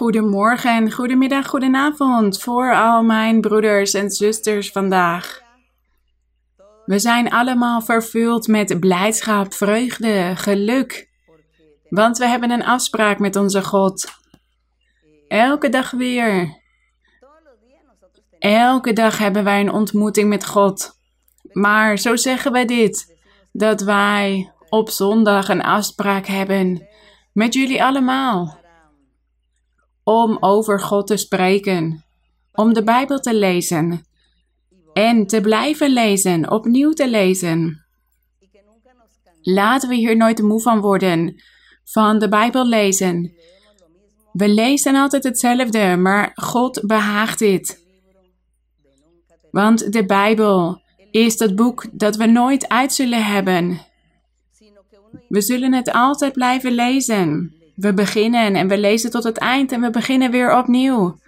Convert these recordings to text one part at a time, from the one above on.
Goedemorgen, goedemiddag, goedenavond voor al mijn broeders en zusters vandaag. We zijn allemaal vervuld met blijdschap, vreugde, geluk, want we hebben een afspraak met onze God. Elke dag weer. Elke dag hebben wij een ontmoeting met God. Maar zo zeggen wij dit: dat wij op zondag een afspraak hebben met jullie allemaal om over God te spreken, om de Bijbel te lezen en te blijven lezen, opnieuw te lezen. Laten we hier nooit moe van worden, van de Bijbel lezen. We lezen altijd hetzelfde, maar God behaagt dit. Want de Bijbel is het boek dat we nooit uit zullen hebben. We zullen het altijd blijven lezen. We beginnen en we lezen tot het eind en we beginnen weer opnieuw.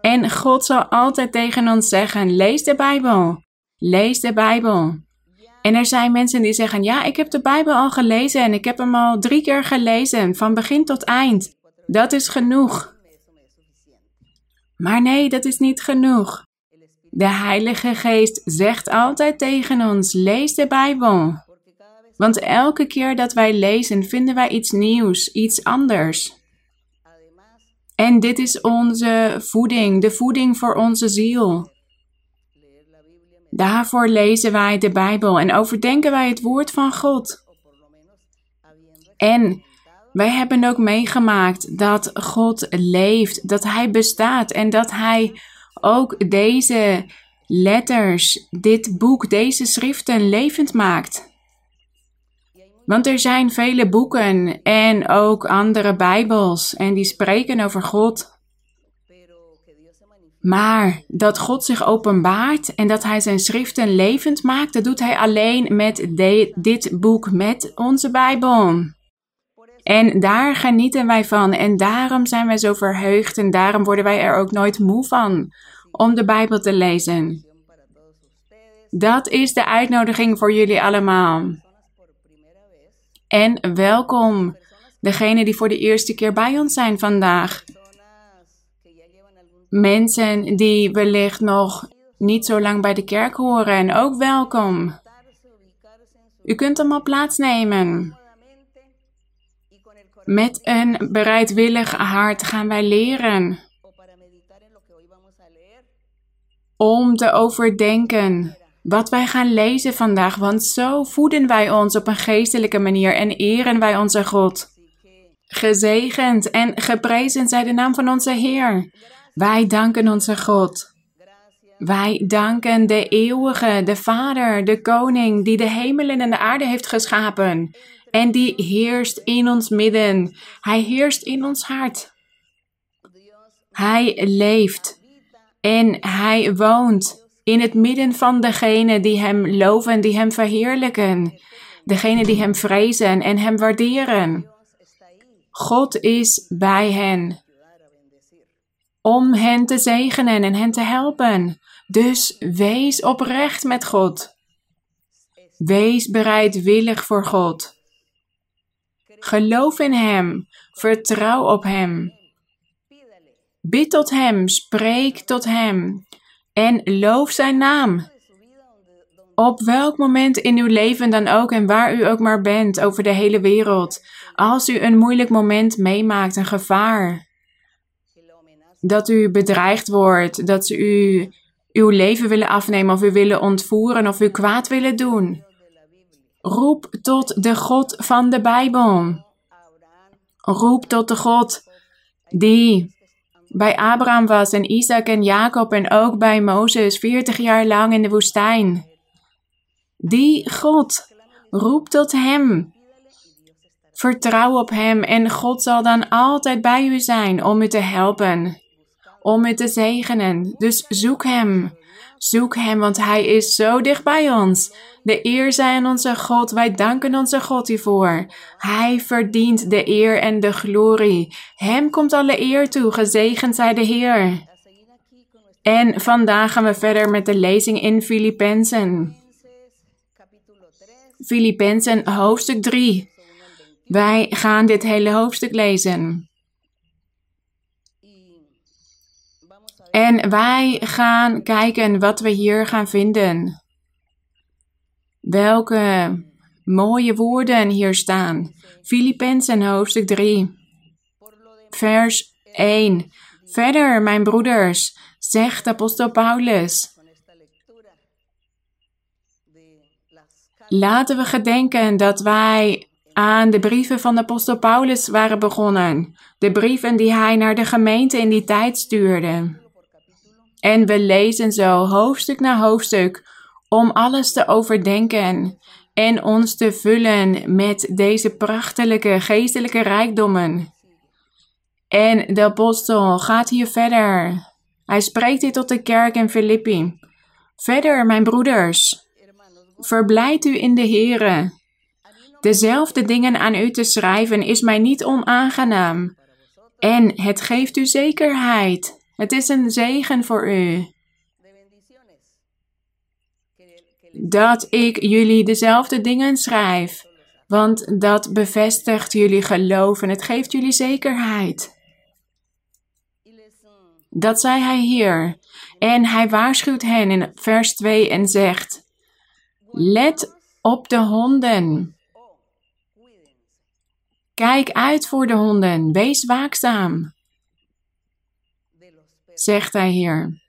En God zal altijd tegen ons zeggen: lees de Bijbel. Lees de Bijbel. En er zijn mensen die zeggen: Ja, ik heb de Bijbel al gelezen en ik heb hem al drie keer gelezen, van begin tot eind. Dat is genoeg. Maar nee, dat is niet genoeg. De Heilige Geest zegt altijd tegen ons: lees de Bijbel. Want elke keer dat wij lezen, vinden wij iets nieuws, iets anders. En dit is onze voeding, de voeding voor onze ziel. Daarvoor lezen wij de Bijbel en overdenken wij het woord van God. En wij hebben ook meegemaakt dat God leeft, dat Hij bestaat en dat Hij ook deze letters, dit boek, deze schriften levend maakt. Want er zijn vele boeken en ook andere Bijbels en die spreken over God. Maar dat God zich openbaart en dat Hij zijn schriften levend maakt, dat doet Hij alleen met dit boek, met onze Bijbel. En daar genieten wij van en daarom zijn wij zo verheugd en daarom worden wij er ook nooit moe van om de Bijbel te lezen. Dat is de uitnodiging voor jullie allemaal. En welkom, degene die voor de eerste keer bij ons zijn vandaag. Mensen die wellicht nog niet zo lang bij de kerk horen, ook welkom. U kunt allemaal plaatsnemen. Met een bereidwillig hart gaan wij leren om te overdenken wat wij gaan lezen vandaag, want zo voeden wij ons op een geestelijke manier en eren wij onze God. Gezegend en geprezen zij de naam van onze Heer. Wij danken onze God. Wij danken de eeuwige, de Vader, de Koning, die de hemelen en de aarde heeft geschapen. En die heerst in ons midden. Hij heerst in ons hart. Hij leeft en hij woont in het midden van degenen die Hem loven, die Hem verheerlijken, degenen die Hem vrezen en Hem waarderen. God is bij hen om hen te zegenen en hen te helpen. Dus wees oprecht met God. Wees bereidwillig voor God. Geloof in Hem, vertrouw op Hem. Bid tot Hem, spreek tot Hem en loof zijn naam. Op welk moment in uw leven dan ook en waar u ook maar bent over de hele wereld, als u een moeilijk moment meemaakt, een gevaar, dat u bedreigd wordt, dat ze u uw leven willen afnemen of u willen ontvoeren of u kwaad willen doen. Roep tot de God van de Bijbel. Roep tot de God die bij Abraham was en Isaac en Jacob en ook bij Mozes 40 jaar lang in de woestijn. Die God, roep tot Hem. Vertrouw op Hem en God zal dan altijd bij u zijn om u te helpen, om u te zegenen. Dus zoek Hem. Zoek Hem, want Hij is zo dicht bij ons. De eer zij onze God. Wij danken onze God hiervoor. Hij verdient de eer en de glorie. Hem komt alle eer toe. Gezegend zij de Heer. En vandaag gaan we verder met de lezing in Filippenzen. Filippenzen hoofdstuk 3. Wij gaan dit hele hoofdstuk lezen. En wij gaan kijken wat we hier gaan vinden. Welke mooie woorden hier staan. Filippenzen hoofdstuk 3, vers 1. Verder, mijn broeders, zegt apostel Paulus. Laten we gedenken dat wij aan de brieven van de apostel Paulus waren begonnen. De brieven die hij naar de gemeente in die tijd stuurde. En we lezen zo hoofdstuk na hoofdstuk om alles te overdenken en ons te vullen met deze prachtige geestelijke rijkdommen. En de apostel gaat hier verder. Hij spreekt hier tot de kerk in Filippi. Verder, mijn broeders, verblijd u in de Here. Dezelfde dingen aan u te schrijven is mij niet onaangenaam. En het geeft u zekerheid. Het is een zegen voor u. Dat ik jullie dezelfde dingen schrijf. Want dat bevestigt jullie geloof en het geeft jullie zekerheid. Dat zei hij hier. En hij waarschuwt hen in vers 2 en zegt: Let op de honden. Kijk uit voor de honden. Wees waakzaam. Zegt hij hier.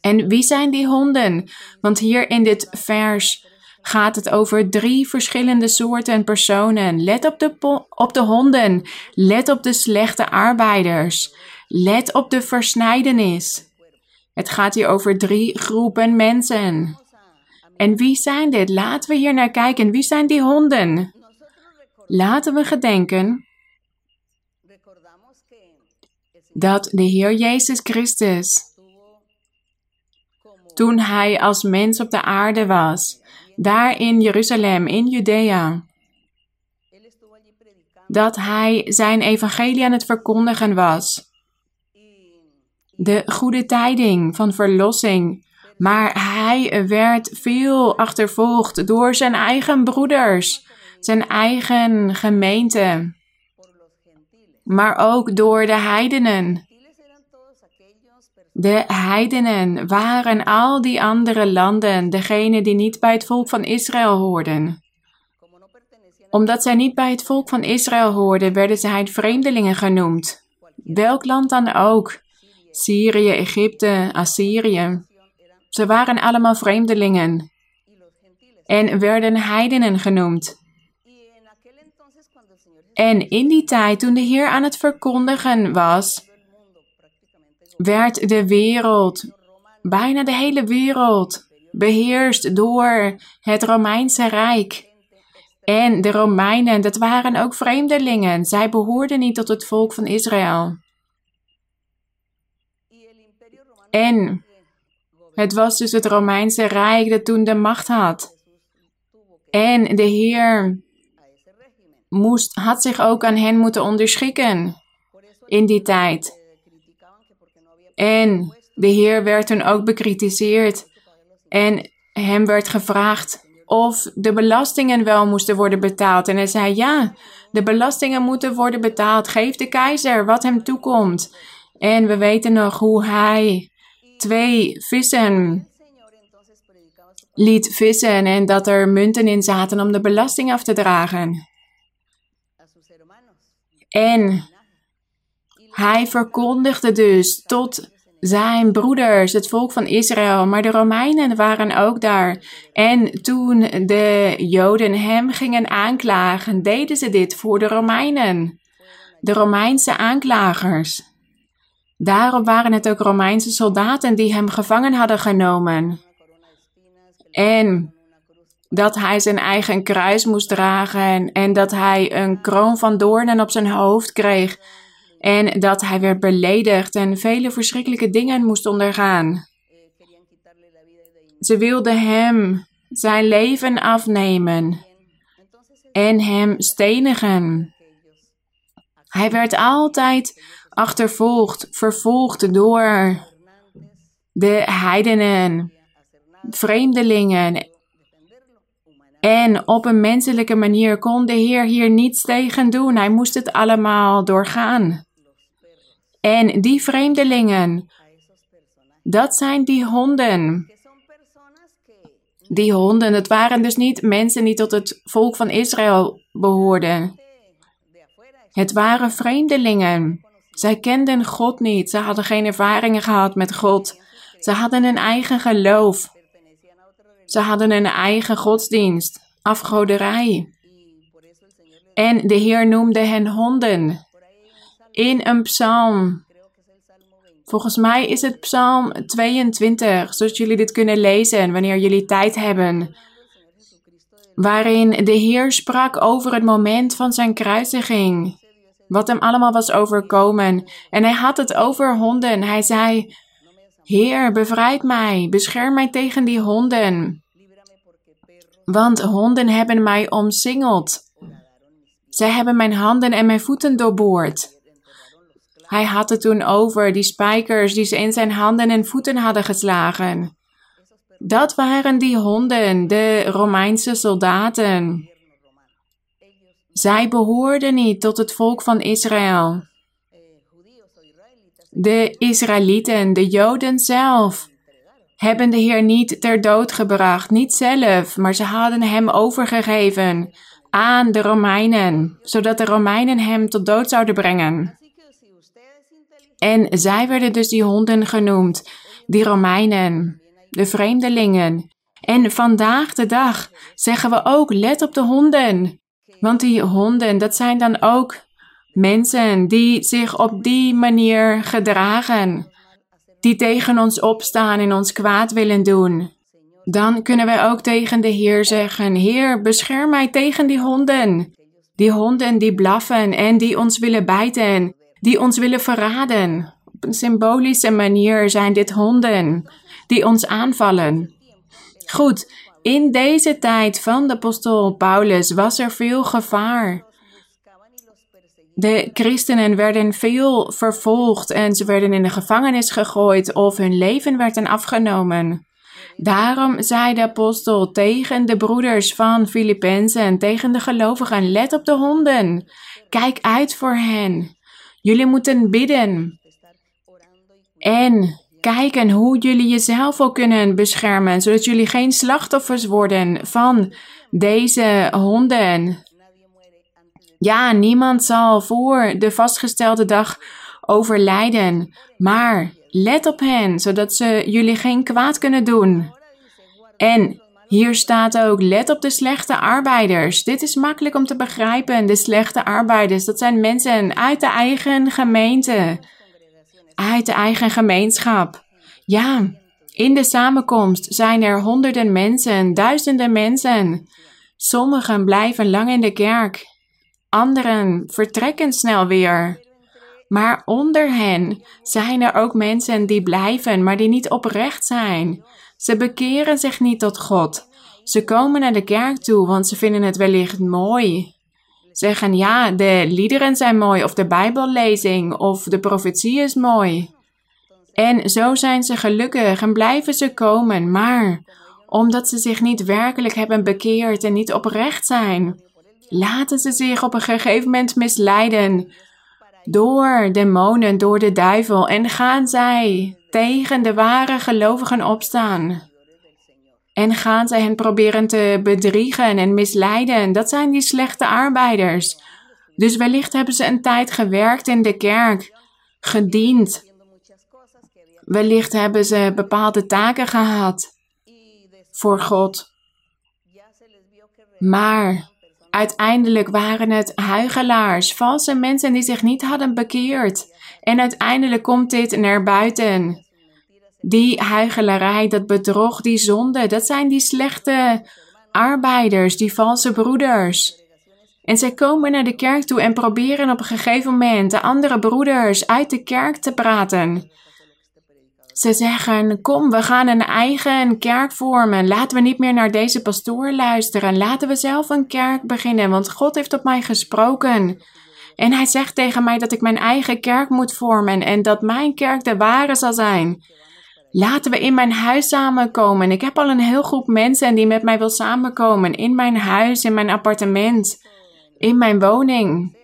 En wie zijn die honden? Want hier in dit vers gaat het over drie verschillende soorten personen. Let op de, op de honden. Let op de slechte arbeiders. Let op de versnijdenis. Het gaat hier over drie groepen mensen. En wie zijn dit? Laten we hier naar kijken. Wie zijn die honden? Laten we gedenken dat de Heer Jezus Christus, toen Hij als mens op de aarde was, daar in Jeruzalem, in Judea, dat Hij zijn evangelie aan het verkondigen was. De goede tijding van verlossing maar hij werd veel achtervolgd door zijn eigen broeders, zijn eigen gemeente, maar ook door de heidenen. De heidenen waren al die andere landen, degene die niet bij het volk van Israël hoorden. Omdat zij niet bij het volk van Israël hoorden, werden zij vreemdelingen genoemd. Welk land dan ook. Syrië, Egypte, Assyrië. Ze waren allemaal vreemdelingen en werden heidenen genoemd. En in die tijd, toen de Heer aan het verkondigen was, werd de wereld, bijna de hele wereld, beheerst door het Romeinse Rijk. En de Romeinen, dat waren ook vreemdelingen. Zij behoorden niet tot het volk van Israël. En het was dus het Romeinse Rijk dat toen de macht had. En de Heer moest, had zich ook aan hen moeten onderschikken in die tijd. En de Heer werd toen ook bekritiseerd. En hem werd gevraagd of de belastingen wel moesten worden betaald. En hij zei: Ja, de belastingen moeten worden betaald. Geef de keizer wat hem toekomt. En we weten nog hoe hij twee vissen liet vissen en dat er munten in zaten om de belasting af te dragen. En hij verkondigde dus tot zijn broeders, het volk van Israël, maar de Romeinen waren ook daar. En toen de Joden hem gingen aanklagen, deden ze dit voor de Romeinen, de Romeinse aanklagers. Daarom waren het ook Romeinse soldaten die hem gevangen hadden genomen. En dat hij zijn eigen kruis moest dragen en dat hij een kroon van doornen op zijn hoofd kreeg en dat hij werd beledigd en vele verschrikkelijke dingen moest ondergaan. Ze wilden hem zijn leven afnemen en hem stenigen. Hij werd altijd achtervolgd, vervolgd door de heidenen, vreemdelingen. En op een menselijke manier kon de Heer hier niets tegen doen. Hij moest het allemaal doorgaan. En die vreemdelingen, dat zijn die honden. Die honden, het waren dus niet mensen die tot het volk van Israël behoorden. Het waren vreemdelingen. Zij kenden God niet. Ze hadden geen ervaringen gehad met God. Ze hadden een eigen geloof. Ze hadden een eigen godsdienst, afgoderij. En de Heer noemde hen honden. In een psalm. Volgens mij is het psalm 22, zodat jullie dit kunnen lezen wanneer jullie tijd hebben. Waarin de Heer sprak over het moment van zijn kruisiging. Wat hem allemaal was overkomen. En hij had het over honden. Hij zei: Heer, bevrijd mij, bescherm mij tegen die honden. Want honden hebben mij omsingeld. Zij hebben mijn handen en mijn voeten doorboord. Hij had het toen over die spijkers die ze in zijn handen en voeten hadden geslagen. Dat waren die honden, de Romeinse soldaten. Zij behoorden niet tot het volk van Israël. De Israëlieten, de Joden zelf, hebben de Heer niet ter dood gebracht, niet zelf, maar ze hadden hem overgegeven aan de Romeinen, zodat de Romeinen hem tot dood zouden brengen. En zij werden dus die honden genoemd, die Romeinen, de vreemdelingen. En vandaag de dag zeggen we ook, let op de honden. Want die honden, dat zijn dan ook mensen die zich op die manier gedragen. Die tegen ons opstaan en ons kwaad willen doen. Dan kunnen wij ook tegen de Heer zeggen: Heer, bescherm mij tegen die honden. Die honden die blaffen en die ons willen bijten, die ons willen verraden. Op een symbolische manier zijn dit honden die ons aanvallen. Goed, in deze tijd van de apostel Paulus was er veel gevaar. De christenen werden veel vervolgd en ze werden in de gevangenis gegooid of hun leven werd afgenomen. Daarom zei de apostel tegen de broeders van Filippenzen, tegen de gelovigen, let op de honden. Kijk uit voor hen. Jullie moeten bidden. En kijken hoe jullie jezelf ook kunnen beschermen, zodat jullie geen slachtoffers worden van deze honden. Ja, niemand zal voor de vastgestelde dag overlijden, maar let op hen, zodat ze jullie geen kwaad kunnen doen. En hier staat ook, let op de slechte arbeiders. Dit is makkelijk om te begrijpen. De slechte arbeiders, dat zijn mensen uit de eigen gemeente, uit de eigen gemeenschap. Ja, in de samenkomst zijn er honderden mensen, duizenden mensen. Sommigen blijven lang in de kerk, anderen vertrekken snel weer. Maar onder hen zijn er ook mensen die blijven, maar die niet oprecht zijn. Ze bekeren zich niet tot God. Ze komen naar de kerk toe, want ze vinden het wellicht mooi. Zeggen ja, de liederen zijn mooi, of de Bijbellezing, of de profetie is mooi. En zo zijn ze gelukkig en blijven ze komen, maar omdat ze zich niet werkelijk hebben bekeerd en niet oprecht zijn, laten ze zich op een gegeven moment misleiden door demonen, door de duivel en gaan zij tegen de ware gelovigen opstaan. En gaan zij hen proberen te bedriegen en misleiden. Dat zijn die slechte arbeiders. Dus wellicht hebben ze een tijd gewerkt in de kerk, gediend. Wellicht hebben ze bepaalde taken gehad voor God. Maar Uiteindelijk waren het huigelaars, valse mensen die zich niet hadden bekeerd. En uiteindelijk komt dit naar buiten. Die huigelarij, dat bedrog, die zonde, dat zijn die slechte arbeiders, die valse broeders. En zij komen naar de kerk toe en proberen op een gegeven moment de andere broeders uit de kerk te praten. Ze zeggen: Kom, we gaan een eigen kerk vormen. Laten we niet meer naar deze pastoor luisteren. Laten we zelf een kerk beginnen, want God heeft op mij gesproken. En hij zegt tegen mij dat ik mijn eigen kerk moet vormen en dat mijn kerk de ware zal zijn. Laten we in mijn huis samenkomen. Ik heb al een heel groep mensen die met mij wil samenkomen. In mijn huis, in mijn appartement, in mijn woning.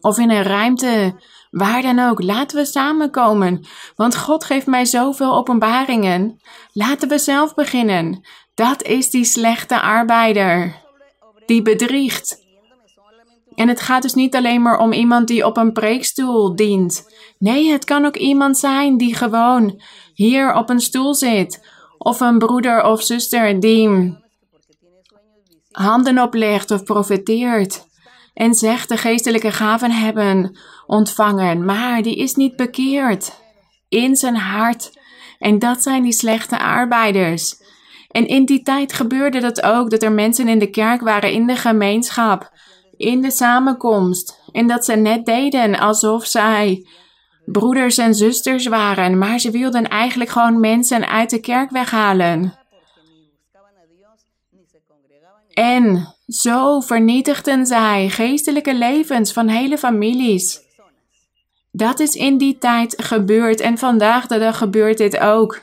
Of in een ruimte Waar dan ook, laten we samenkomen. Want God geeft mij zoveel openbaringen. Laten we zelf beginnen. Dat is die slechte arbeider. Die bedriegt. En het gaat dus niet alleen maar om iemand die op een preekstoel dient. Nee, het kan ook iemand zijn die gewoon hier op een stoel zit. Of een broeder of zuster die handen oplegt of profeteert. En zegt de geestelijke gaven hebben ontvangen, maar die is niet bekeerd in zijn hart. En dat zijn die slechte arbeiders. En in die tijd gebeurde dat ook, dat er mensen in de kerk waren, in de gemeenschap, in de samenkomst. En dat ze net deden alsof zij broeders en zusters waren, maar ze wilden eigenlijk gewoon mensen uit de kerk weghalen. En zo vernietigden zij geestelijke levens van hele families. Dat is in die tijd gebeurd en vandaag de dag gebeurt dit ook.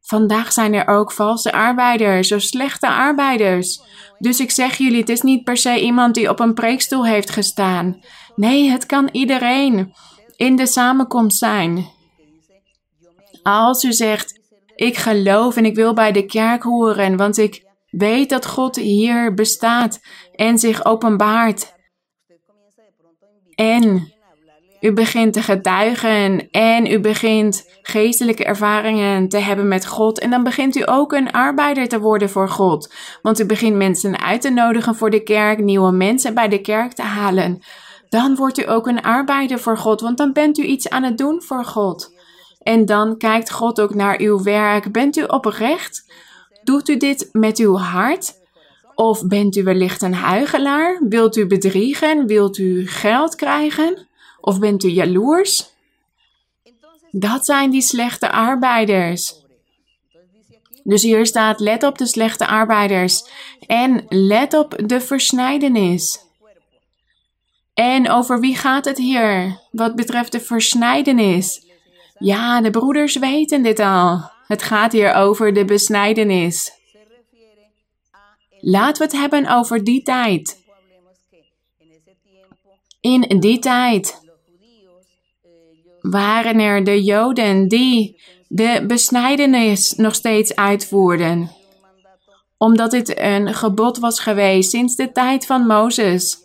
Vandaag zijn er ook valse arbeiders of slechte arbeiders. Dus ik zeg jullie, het is niet per se iemand die op een preekstoel heeft gestaan. Nee, het kan iedereen in de samenkomst zijn. Als u zegt, ik geloof en ik wil bij de kerk horen, want ik weet dat God hier bestaat en zich openbaart. En u begint te getuigen en u begint geestelijke ervaringen te hebben met God. En dan begint u ook een arbeider te worden voor God. Want u begint mensen uit te nodigen voor de kerk, nieuwe mensen bij de kerk te halen. Dan wordt u ook een arbeider voor God, want dan bent u iets aan het doen voor God. En dan kijkt God ook naar uw werk. Bent u oprecht? Doet u dit met uw hart? Of bent u wellicht een huigelaar? Wilt u bedriegen? Wilt u geld krijgen? Of bent u jaloers? Dat zijn die slechte arbeiders. Dus hier staat: let op de slechte arbeiders en let op de versnijdenis. En over wie gaat het hier wat betreft de versnijdenis? Ja, de broeders weten dit al. Het gaat hier over de besnijdenis. Laten we het hebben over die tijd. In die tijd waren er de Joden die de besnijdenis nog steeds uitvoerden. Omdat dit een gebod was geweest sinds de tijd van Mozes.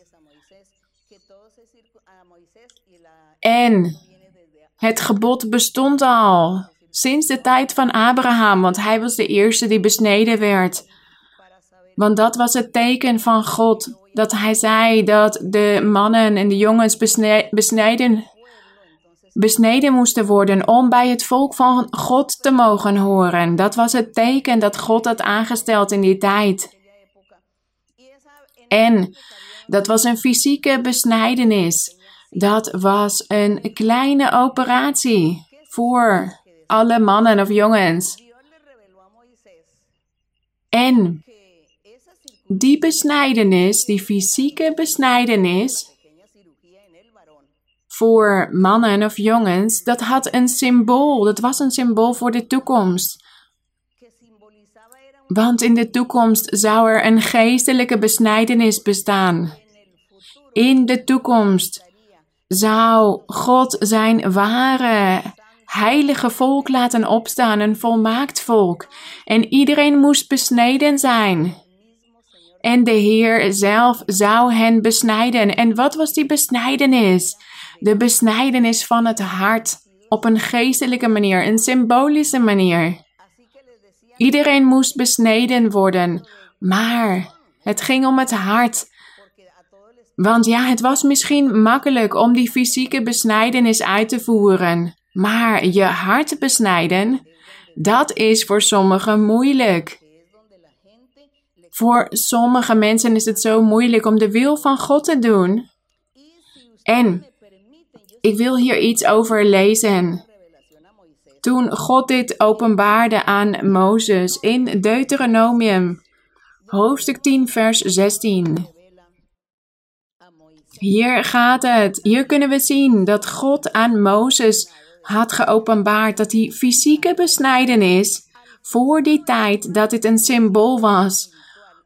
En het gebod bestond al sinds de tijd van Abraham, want hij was de eerste die besneden werd. Want dat was het teken van God, dat hij zei dat de mannen en de jongens besneden besneden moesten worden om bij het volk van God te mogen horen. Dat was het teken dat God had aangesteld in die tijd. En dat was een fysieke besnijdenis. Dat was een kleine operatie voor alle mannen of jongens. En die besnijdenis, die fysieke besnijdenis, voor mannen of jongens, dat had een symbool. Dat was een symbool voor de toekomst. Want in de toekomst zou er een geestelijke besnijdenis bestaan. In de toekomst zou God zijn ware, heilige volk laten opstaan, een volmaakt volk. En iedereen moest besneden zijn. En de Heer zelf zou hen besnijden. En wat was die besnijdenis? de besnijdenis van het hart op een geestelijke manier, een symbolische manier. Iedereen moest besneden worden, maar het ging om het hart. Want ja, het was misschien makkelijk om die fysieke besnijdenis uit te voeren, maar je hart besnijden, dat is voor sommigen moeilijk. Voor sommige mensen is het zo moeilijk om de wil van God te doen. En ik wil hier iets over lezen. Toen God dit openbaarde aan Mozes in Deuteronomium, hoofdstuk 10, vers 16. Hier gaat het. Hier kunnen we zien dat God aan Mozes had geopenbaard dat die fysieke besnijdenis voor die tijd dat dit een symbool was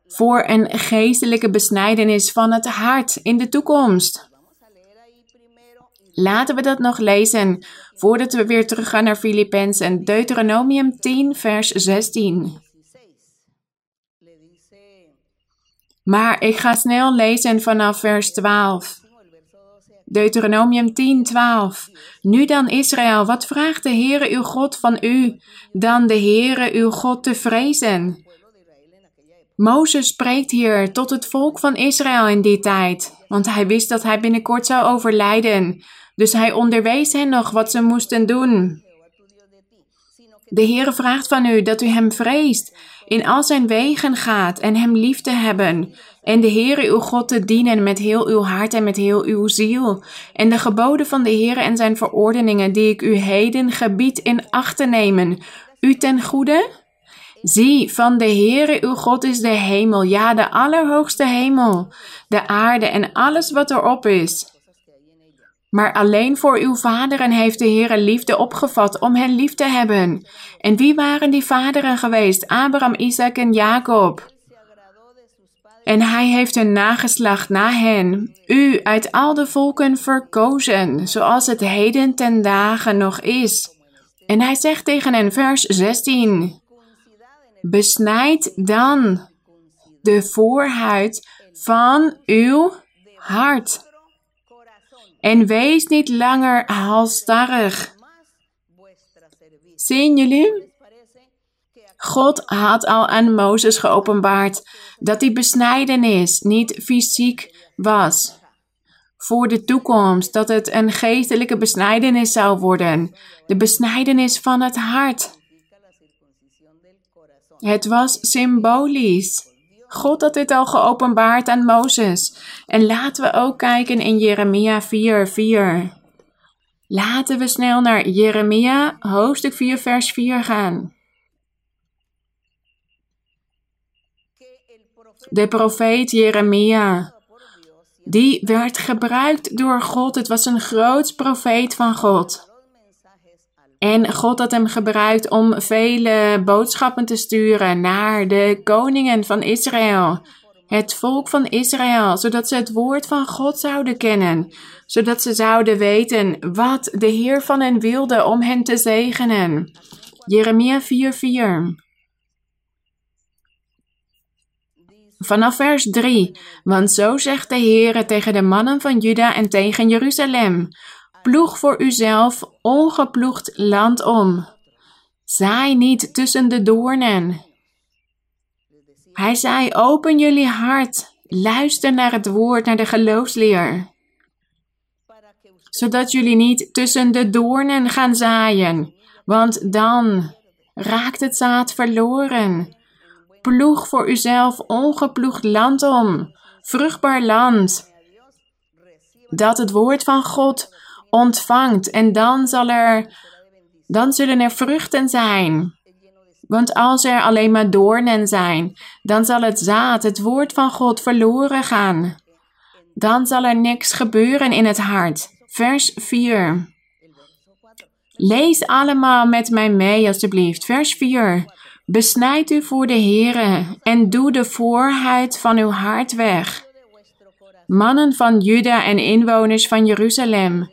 voor een geestelijke besnijdenis van het hart in de toekomst. Laten we dat nog lezen voordat we weer teruggaan naar Filippenzen. Deuteronomium 10, vers 16. Maar ik ga snel lezen vanaf vers 12. Deuteronomium 10, 12. Nu dan Israël, wat vraagt de Heere uw God van u, dan de Heere uw God te vrezen? Mozes spreekt hier tot het volk van Israël in die tijd, want hij wist dat hij binnenkort zou overlijden. Dus hij onderwees hen nog wat ze moesten doen. De Heere vraagt van u dat u hem vreest, in al zijn wegen gaat en hem lief te hebben, en de Heere uw God te dienen met heel uw hart en met heel uw ziel, en de geboden van de Heere en zijn verordeningen die ik u heden gebied in acht te nemen, u ten goede? Zie, van de Heere uw God is de hemel, ja, de allerhoogste hemel, de aarde en alles wat erop is. Maar alleen voor uw vaderen heeft de Heere liefde opgevat om hen lief te hebben. En wie waren die vaderen geweest? Abraham, Isaac en Jacob. En hij heeft een nageslacht na hen, u uit al de volken verkozen, zoals het heden ten dagen nog is. En hij zegt tegen hen, vers 16, Besnijd dan de voorhuid van uw hart. En wees niet langer halstarrig. Zien jullie? God had al aan Mozes geopenbaard dat die besnijdenis niet fysiek was. Voor de toekomst, dat het een geestelijke besnijdenis zou worden. De besnijdenis van het hart. Het was symbolisch. God had dit al geopenbaard aan Mozes. En laten we ook kijken in Jeremia 4, 4. Laten we snel naar Jeremia, hoofdstuk 4, vers 4 gaan. De profeet Jeremia, die werd gebruikt door God. Het was een groot profeet van God. En God had hem gebruikt om vele boodschappen te sturen naar de koningen van Israël, het volk van Israël, zodat ze het woord van God zouden kennen, zodat ze zouden weten wat de Heer van hen wilde om hen te zegenen. Jeremia 4:4 Vanaf vers 3. Want zo zegt de Heer tegen de mannen van Juda en tegen Jeruzalem: Ploeg voor uzelf ongeploegd land om. Zaai niet tussen de doornen. Hij zei: Open jullie hart, luister naar het woord, naar de geloofsleer. Zodat jullie niet tussen de doornen gaan zaaien, want dan raakt het zaad verloren. Ploeg voor uzelf ongeploegd land om, vruchtbaar land, dat het woord van God ontvangt. En dan, zal er, dan zullen er vruchten zijn. Want als er alleen maar doornen zijn, dan zal het zaad, het woord van God, verloren gaan. Dan zal er niks gebeuren in het hart. Vers 4. Lees allemaal met mij mee, alstublieft. Vers 4. Besnijd u voor de Heere en doe de voorhuid van uw hart weg. Mannen van Juda en inwoners van Jeruzalem,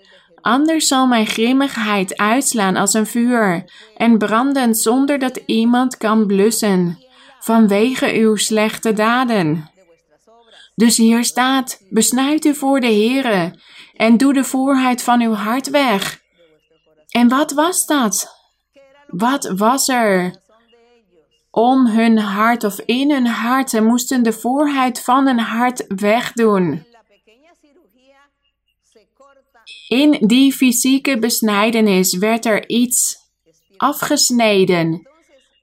Anders zal mijn grimmigheid uitslaan als een vuur en branden zonder dat iemand kan blussen, vanwege uw slechte daden. Dus hier staat, besnuit u voor de Heere en doe de voorheid van uw hart weg. En wat was dat? Wat was er? Om hun hart of in hun hart, ze moesten de voorheid van hun hart wegdoen. In die fysieke besnijdenis werd er iets afgesneden.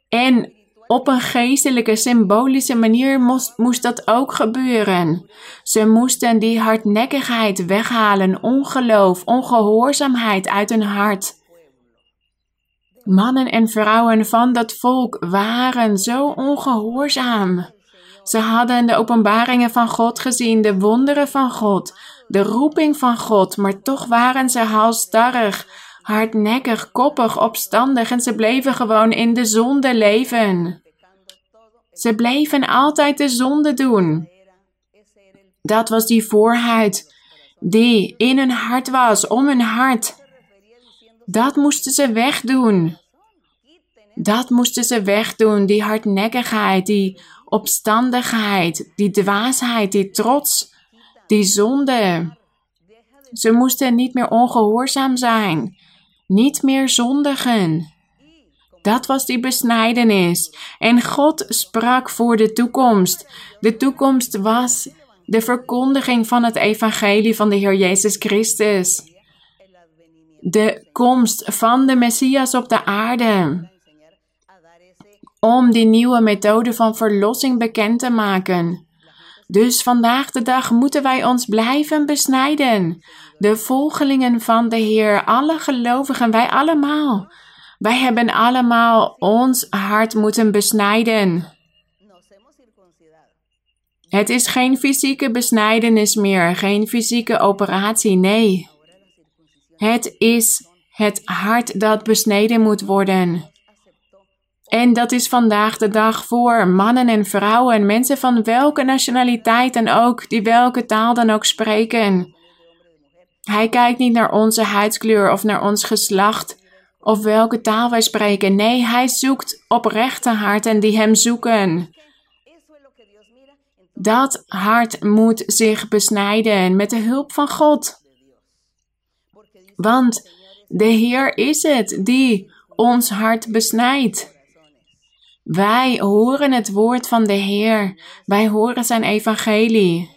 En op een geestelijke, symbolische manier moest, moest dat ook gebeuren. Ze moesten die hardnekkigheid weghalen, ongeloof, ongehoorzaamheid uit hun hart. Mannen en vrouwen van dat volk waren zo ongehoorzaam. Ze hadden de openbaringen van God gezien, de wonderen van God, de roeping van God, maar toch waren ze halstarrig, hardnekkig, koppig, opstandig en ze bleven gewoon in de zonde leven. Ze bleven altijd de zonde doen. Dat was die voorhuid die in hun hart was, om hun hart. Dat moesten ze wegdoen. Dat moesten ze wegdoen, die hardnekkigheid, die opstandigheid, die dwaasheid, die trots, die zonde. Ze moesten niet meer ongehoorzaam zijn, niet meer zondigen. Dat was die besnijdenis. En God sprak voor de toekomst. De toekomst was de verkondiging van het evangelie van de Heer Jezus Christus. De komst van de Messias op de aarde. Om die nieuwe methode van verlossing bekend te maken. Dus vandaag de dag moeten wij ons blijven besnijden. De volgelingen van de Heer, alle gelovigen, wij allemaal. Wij hebben allemaal ons hart moeten besnijden. Het is geen fysieke besnijdenis meer, geen fysieke operatie, nee. Het is het hart dat besneden moet worden. En dat is vandaag de dag voor mannen en vrouwen, mensen van welke nationaliteit dan ook, die welke taal dan ook spreken. Hij kijkt niet naar onze huidskleur of naar ons geslacht of welke taal wij spreken. Nee, hij zoekt oprechte harten die hem zoeken. Dat hart moet zich besnijden met de hulp van God. Want de Heer is het die ons hart besnijdt. Wij horen het woord van de Heer. Wij horen zijn evangelie.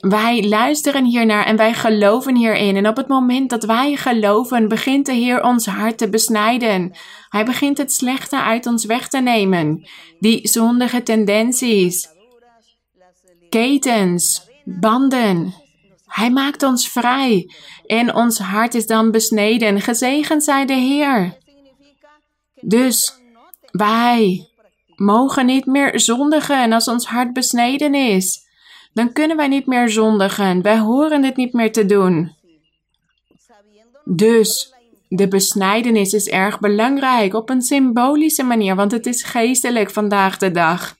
Wij luisteren hiernaar en wij geloven hierin. En op het moment dat wij geloven, begint de Heer ons hart te besnijden. Hij begint het slechte uit ons weg te nemen. Die zondige tendenties, ketens, banden. Hij maakt ons vrij en ons hart is dan besneden. Gezegend zij de Heer. Dus wij mogen niet meer zondigen als ons hart besneden is dan kunnen wij niet meer zondigen. Wij horen dit niet meer te doen. Dus de besnijdenis is erg belangrijk op een symbolische manier, want het is geestelijk vandaag de dag.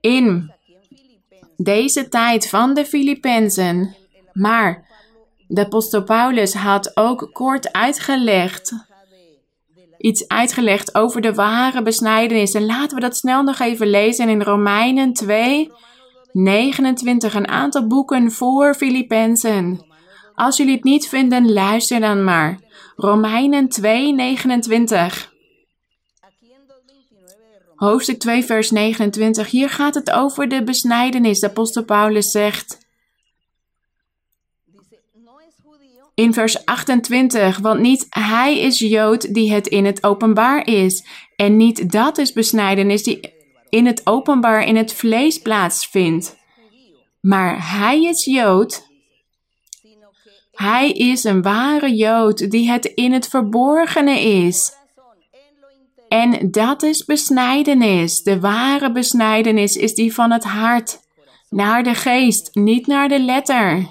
In deze tijd van de Filippenzen. Maar de apostel Paulus had ook kort uitgelegd, iets uitgelegd over de ware besnijdenis. En laten we dat snel nog even lezen in Romeinen 2, 29 een aantal boeken voor Filippenzen. Als jullie het niet vinden, luister dan maar. Romeinen 2, 29. Hoofdstuk 2, vers 29. Hier gaat het over de besnijdenis. De apostel Paulus zegt. In vers 28, want niet hij is Jood die het in het openbaar is, en niet dat is besnijdenis die in het openbaar in het vlees plaatsvindt. Maar hij is Jood. Hij is een ware Jood die het in het verborgene is. En dat is besnijdenis. De ware besnijdenis is die van het hart. Naar de geest, niet naar de letter.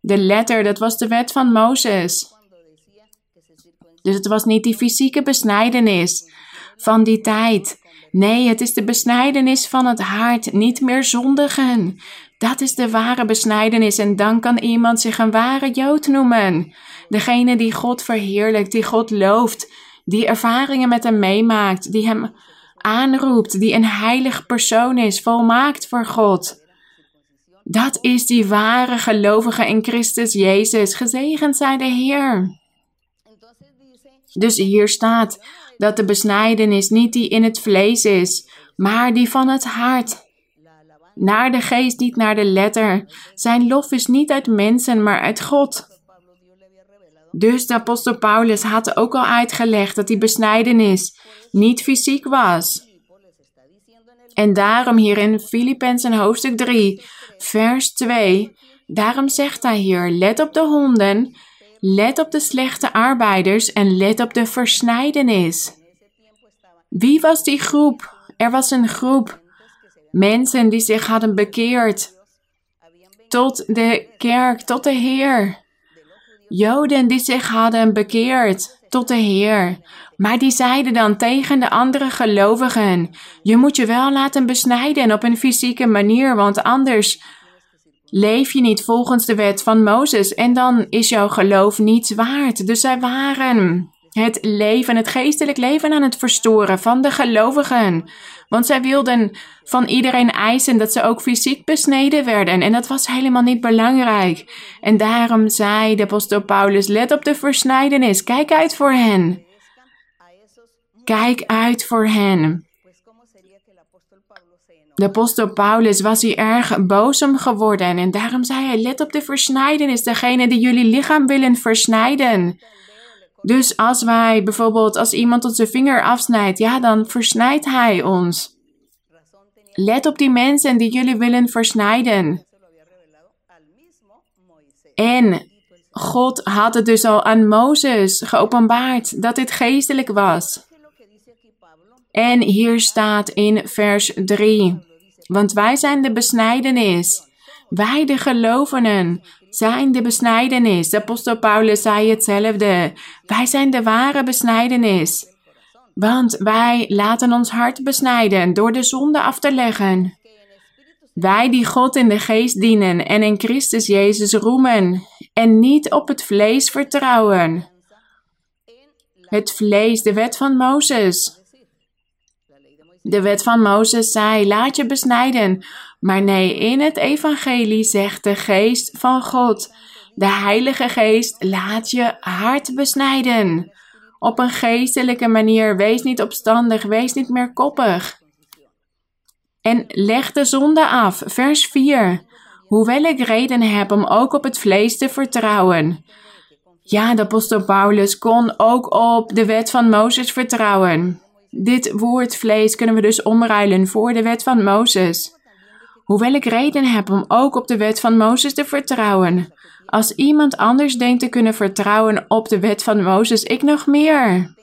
De letter, dat was de wet van Mozes. Dus het was niet die fysieke besnijdenis van die tijd. Nee, het is de besnijdenis van het hart, niet meer zondigen. Dat is de ware besnijdenis en dan kan iemand zich een ware Jood noemen. Degene die God verheerlijkt, die God looft, die ervaringen met hem meemaakt, die hem aanroept, die een heilig persoon is, volmaakt voor God. Dat is die ware gelovige in Christus Jezus. Gezegend zij de Heer. Dus hier staat, dat de besnijdenis niet die in het vlees is, maar die van het hart. Naar de geest, niet naar de letter. Zijn lof is niet uit mensen, maar uit God. Dus de apostel Paulus had ook al uitgelegd dat die besnijdenis niet fysiek was. En daarom hier in Filippenzen hoofdstuk 3, vers 2, daarom zegt hij hier, let op de honden, Let op de slechte arbeiders en let op de versnijdenis. Wie was die groep? Er was een groep mensen die zich hadden bekeerd tot de kerk, tot de Heer. Joden die zich hadden bekeerd tot de Heer. Maar die zeiden dan tegen de andere gelovigen: Je moet je wel laten besnijden op een fysieke manier, want anders leef je niet volgens de wet van Mozes en dan is jouw geloof niets waard. Dus zij waren het leven, het geestelijk leven aan het verstoren van de gelovigen. Want zij wilden van iedereen eisen dat ze ook fysiek besneden werden. En dat was helemaal niet belangrijk. En daarom zei de apostel Paulus: let op de versnijdenis, kijk uit voor hen. Kijk uit voor hen. De apostel Paulus was hier erg boos om geworden en daarom zei hij: Let op de versnijdenis, degene die jullie lichaam willen versnijden. Dus als wij bijvoorbeeld, als iemand onze vinger afsnijdt, ja, dan versnijdt hij ons. Let op die mensen die jullie willen versnijden. En God had het dus al aan Mozes geopenbaard dat dit geestelijk was. En hier staat in vers 3: Want wij zijn de besnijdenis, wij de gelovenen zijn de besnijdenis. De apostel Paulus zei hetzelfde. Wij zijn de ware besnijdenis. Want wij laten ons hart besnijden door de zonde af te leggen. Wij die God in de geest dienen en in Christus Jezus roemen en niet op het vlees vertrouwen. Het vlees, de wet van Mozes. De wet van Mozes zei: laat je besnijden. Maar nee, in het evangelie zegt de geest van God, de Heilige Geest, laat je hart besnijden. Op een geestelijke manier, wees niet opstandig, wees niet meer koppig. En leg de zonde af. Vers 4. Hoewel ik reden heb om ook op het vlees te vertrouwen. Ja, de apostel Paulus kon ook op de wet van Mozes vertrouwen. Dit woord vlees kunnen we dus omruilen voor de wet van Mozes. Hoewel ik reden heb om ook op de wet van Mozes te vertrouwen. Als iemand anders denkt te kunnen vertrouwen op de wet van Mozes, ik nog meer.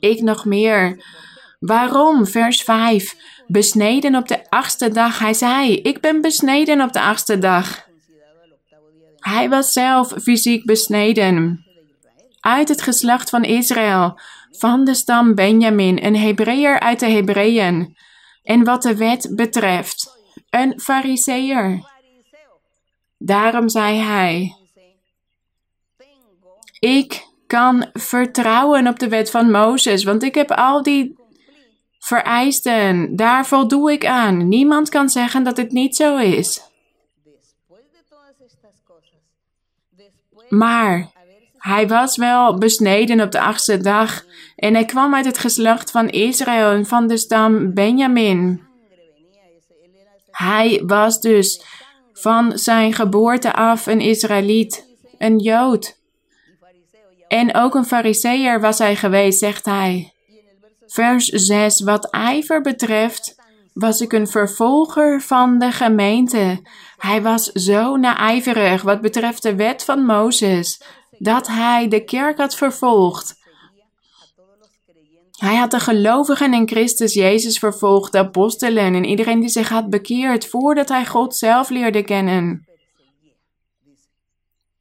Ik nog meer. Waarom? Vers 5. Besneden op de achtste dag. Hij zei: Ik ben besneden op de achtste dag. Hij was zelf fysiek besneden. Uit het geslacht van Israël, van de stam Benjamin, een Hebreeër uit de Hebreeën. En wat de wet betreft, een Fariseer. Daarom zei hij: Ik kan vertrouwen op de wet van Mozes, want ik heb al die vereisten. Daar voldoe ik aan. Niemand kan zeggen dat het niet zo is. Maar hij was wel besneden op de achtste dag en hij kwam uit het geslacht van Israël en van de stam Benjamin. Hij was dus van zijn geboorte af een Israëliet, een Jood. En ook een Fariseer was hij geweest, zegt hij. Vers 6. Wat ijver betreft, was ik een vervolger van de gemeente. Hij was zo naijverig wat betreft de wet van Mozes, dat hij de kerk had vervolgd. Hij had de gelovigen in Christus Jezus vervolgd, de apostelen en iedereen die zich had bekeerd voordat hij God zelf leerde kennen.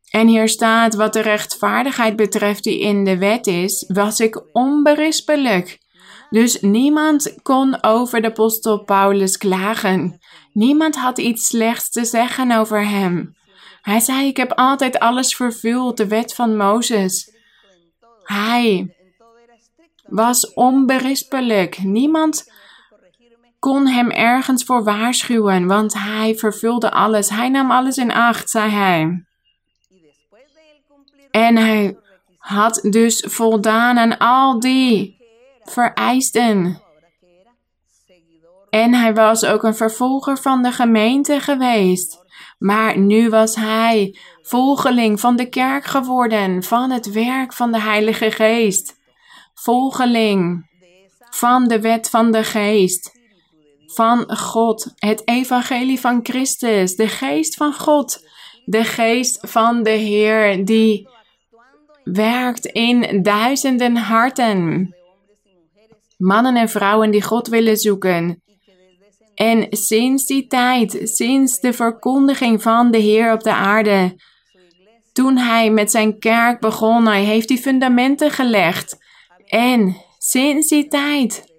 En hier staat, wat de rechtvaardigheid betreft die in de wet is, was ik onberispelijk. Dus niemand kon over de apostel Paulus klagen. Niemand had iets slechts te zeggen over hem. Hij zei, ik heb altijd alles vervuld, de wet van Mozes. Hij was onberispelijk. Niemand kon hem ergens voor waarschuwen, want hij vervulde alles. Hij nam alles in acht, zei hij. En hij had dus voldaan aan al die vereisten. En hij was ook een vervolger van de gemeente geweest. Maar nu was hij volgeling van de kerk geworden, van het werk van de Heilige Geest. Volgeling van de wet van de Geest. Van God, het evangelie van Christus, de Geest van God, de Geest van de Heer die werkt in duizenden harten. Mannen en vrouwen die God willen zoeken. En sinds die tijd, sinds de verkondiging van de Heer op de aarde, toen hij met zijn kerk begon, hij heeft die fundamenten gelegd. En sinds die tijd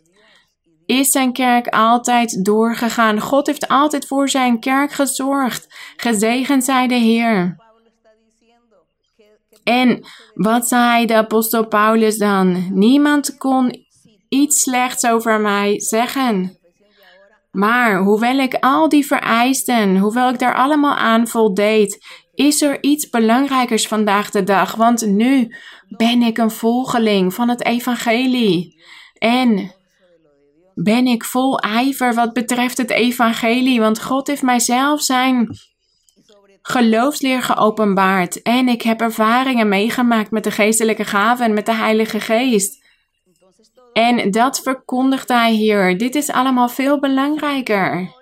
is zijn kerk altijd doorgegaan. God heeft altijd voor zijn kerk gezorgd. Gezegend zij de Heer. En wat zei de apostel Paulus dan? Niemand kon iets slechts over mij zeggen. Maar hoewel ik al die vereisten, hoewel ik daar allemaal aan voldeed, is er iets belangrijkers vandaag de dag. Want nu ben ik een volgeling van het evangelie. En ben ik vol ijver wat betreft het evangelie. Want God heeft mijzelf zijn geloofsleer geopenbaard. En ik heb ervaringen meegemaakt met de geestelijke gaven en met de Heilige Geest. En dat verkondigt hij hier. Dit is allemaal veel belangrijker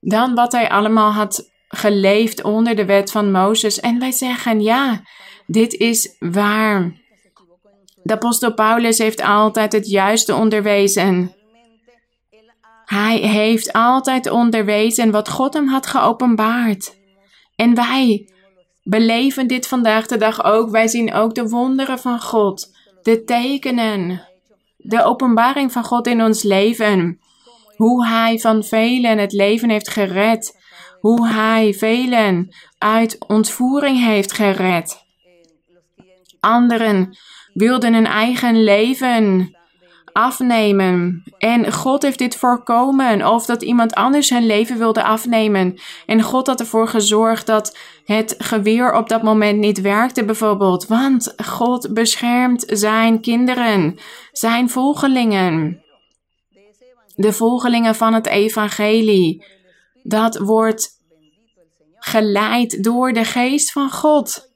dan wat hij allemaal had geleefd onder de wet van Mozes. En wij zeggen ja, dit is waar. De apostel Paulus heeft altijd het juiste onderwezen. Hij heeft altijd onderwezen wat God hem had geopenbaard. En wij beleven dit vandaag de dag ook. Wij zien ook de wonderen van God, de tekenen, de openbaring van God in ons leven. Hoe Hij van velen het leven heeft gered. Hoe Hij velen uit ontvoering heeft gered. Anderen wilden hun eigen leven afnemen. En God heeft dit voorkomen. Of dat iemand anders zijn leven wilde afnemen. En God had ervoor gezorgd dat het geweer op dat moment niet werkte, bijvoorbeeld. Want God beschermt zijn kinderen, zijn volgelingen. De volgelingen van het evangelie. Dat wordt geleid door de geest van God.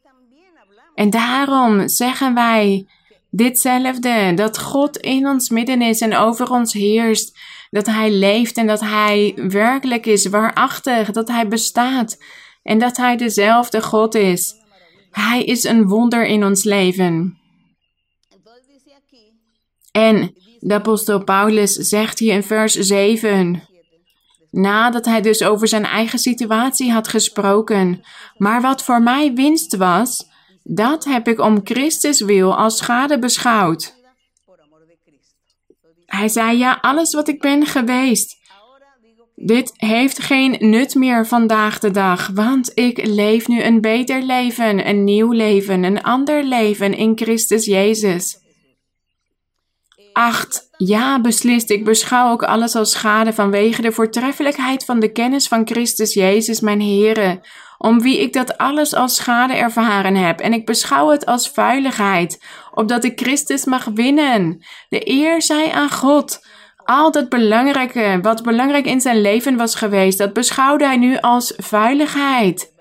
En daarom zeggen wij ditzelfde, dat God in ons midden is en over ons heerst, dat Hij leeft en dat Hij werkelijk is, waarachtig, dat Hij bestaat en dat Hij dezelfde God is. Hij is een wonder in ons leven. En de apostel Paulus zegt hier in vers 7, nadat hij dus over zijn eigen situatie had gesproken, maar wat voor mij winst was, dat heb ik om Christus wil als schade beschouwd. Hij zei, ja, alles wat ik ben geweest. Dit heeft geen nut meer vandaag de dag, want ik leef nu een beter leven, een nieuw leven, een ander leven in Christus Jezus. 8. Ja, beslist, ik beschouw ook alles als schade vanwege de voortreffelijkheid van de kennis van Christus Jezus, mijn Heere, om wie ik dat alles als schade ervaren heb. En ik beschouw het als vuiligheid, opdat ik Christus mag winnen. De eer zij aan God. Al dat belangrijke, wat belangrijk in zijn leven was geweest, dat beschouwde hij nu als vuiligheid.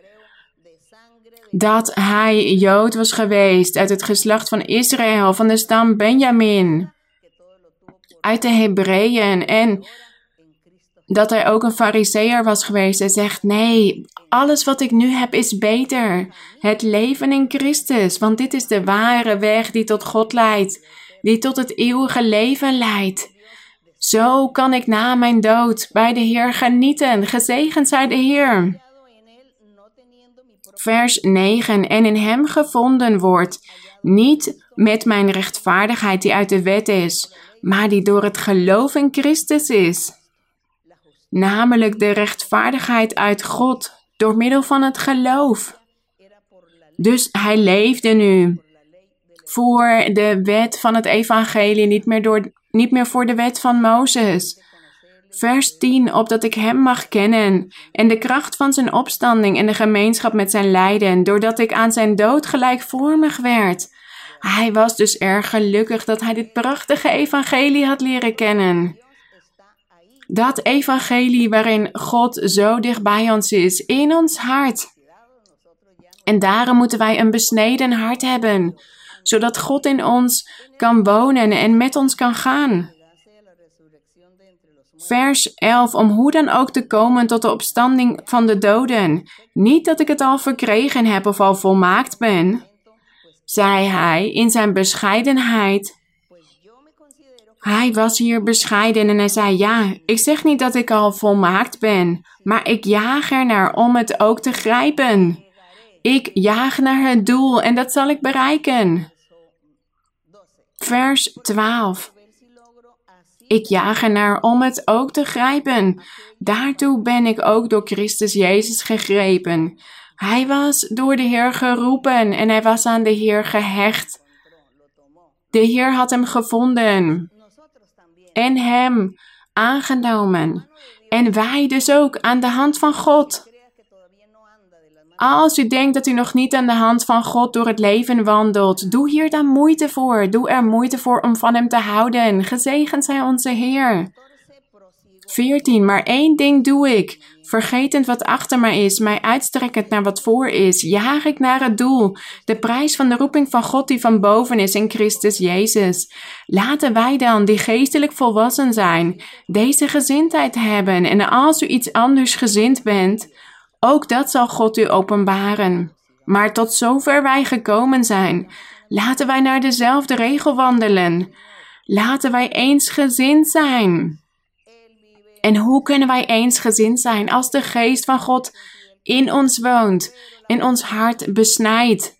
Dat hij Jood was geweest uit het geslacht van Israël, van de stam Benjamin, uit de Hebreeën en dat hij ook een fariseer was geweest. Hij zegt, nee, alles wat ik nu heb is beter. Het leven in Christus, want dit is de ware weg die tot God leidt, die tot het eeuwige leven leidt. Zo kan ik na mijn dood bij de Heer genieten. Gezegend zij de Heer. Vers 9. En in hem gevonden wordt, niet met mijn rechtvaardigheid die uit de wet is, maar die door het geloof in Christus is namelijk de rechtvaardigheid uit God door middel van het geloof. Dus hij leefde nu voor de wet van het evangelie, niet meer, door, niet meer voor de wet van Mozes. Vers 10, opdat ik hem mag kennen en de kracht van zijn opstanding en de gemeenschap met zijn lijden, doordat ik aan zijn dood gelijkvormig werd. Hij was dus erg gelukkig dat hij dit prachtige evangelie had leren kennen. Dat evangelie waarin God zo dicht bij ons is, in ons hart. En daarom moeten wij een besneden hart hebben, zodat God in ons kan wonen en met ons kan gaan. Vers 11, om hoe dan ook te komen tot de opstanding van de doden. Niet dat ik het al verkregen heb of al volmaakt ben, zei hij in zijn bescheidenheid. Hij was hier bescheiden en hij zei: Ja, ik zeg niet dat ik al volmaakt ben, maar ik jaag er naar om het ook te grijpen. Ik jaag naar het doel en dat zal ik bereiken. Vers 12. Ik jaag ernaar om het ook te grijpen. Daartoe ben ik ook door Christus Jezus gegrepen. Hij was door de Heer geroepen en hij was aan de Heer gehecht. De Heer had hem gevonden en hem aangenomen. En wij dus ook aan de hand van God. Als u denkt dat u nog niet aan de hand van God door het leven wandelt, doe hier dan moeite voor. Doe er moeite voor om van Hem te houden. Gezegend zij onze Heer. 14. Maar één ding doe ik. Vergetend wat achter mij is, mij uitstrekkend naar wat voor is, jaag ik naar het doel, de prijs van de roeping van God die van boven is in Christus Jezus. Laten wij dan, die geestelijk volwassen zijn, deze gezindheid hebben en als u iets anders gezind bent, ook dat zal God u openbaren. Maar tot zover wij gekomen zijn, laten wij naar dezelfde regel wandelen. Laten wij eensgezind zijn. En hoe kunnen wij eensgezind zijn als de geest van God in ons woont, in ons hart besnijdt?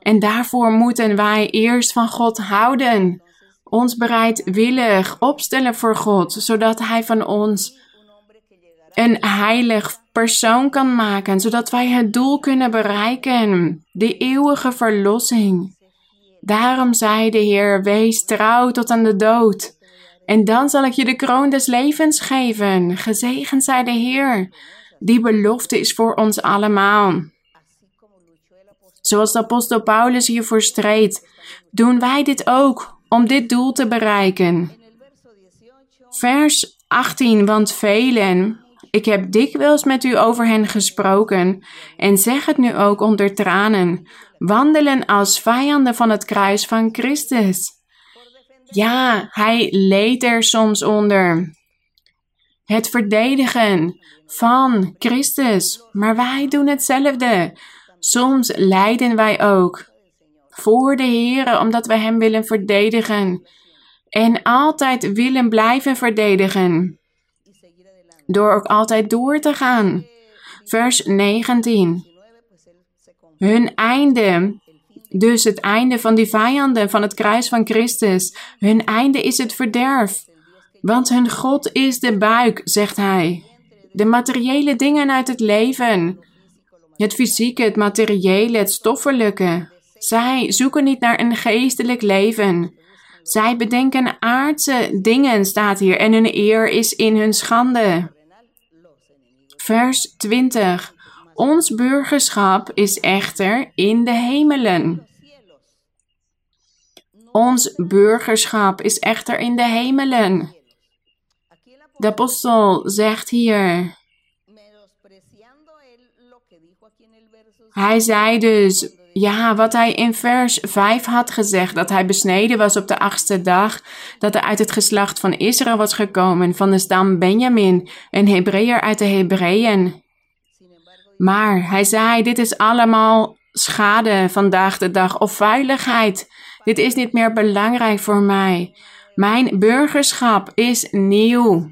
En daarvoor moeten wij eerst van God houden, ons bereidwillig opstellen voor God, zodat Hij van ons een heilig persoon kan maken, zodat wij het doel kunnen bereiken, de eeuwige verlossing. Daarom zei de Heer, wees trouw tot aan de dood. En dan zal ik je de kroon des levens geven. Gezegend zij de Heer. Die belofte is voor ons allemaal. Zoals de apostel Paulus hiervoor streed, doen wij dit ook om dit doel te bereiken. Vers 18, want velen, ik heb dikwijls met u over hen gesproken en zeg het nu ook onder tranen, wandelen als vijanden van het kruis van Christus. Ja, hij leed er soms onder. Het verdedigen van Christus. Maar wij doen hetzelfde. Soms lijden wij ook voor de Heer, omdat we Hem willen verdedigen. En altijd willen blijven verdedigen. Door ook altijd door te gaan. Vers 19. Hun einde dus het einde van die vijanden van het kruis van Christus. Hun einde is het verderf. Want hun God is de buik, zegt hij. De materiële dingen uit het leven. Het fysieke, het materiële, het stoffelijke. Zij zoeken niet naar een geestelijk leven. Zij bedenken aardse dingen, staat hier, en hun eer is in hun schande. Vers 20. Ons burgerschap is echter in de hemelen. Ons burgerschap is echter in de hemelen. De apostel zegt hier. Hij zei dus, ja, wat hij in vers 5 had gezegd, dat hij besneden was op de achtste dag, dat hij uit het geslacht van Israël was gekomen, van de stam Benjamin, een Hebreeër uit de Hebreeën. Maar hij zei, dit is allemaal schade vandaag de dag of veiligheid. Dit is niet meer belangrijk voor mij. Mijn burgerschap is nieuw.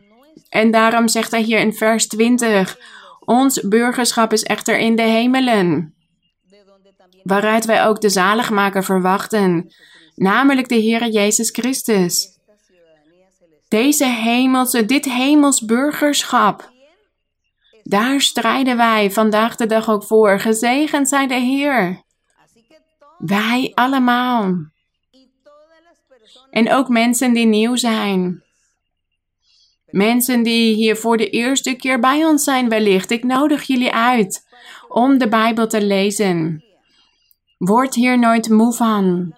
En daarom zegt hij hier in vers 20: Ons burgerschap is echter in de hemelen, waaruit wij ook de zaligmaker verwachten, namelijk de Heer Jezus Christus. Deze hemelse, dit hemels burgerschap daar strijden wij vandaag de dag ook voor. Gezegend zij de Heer. Wij allemaal. En ook mensen die nieuw zijn. Mensen die hier voor de eerste keer bij ons zijn wellicht. Ik nodig jullie uit om de Bijbel te lezen. Word hier nooit moe van.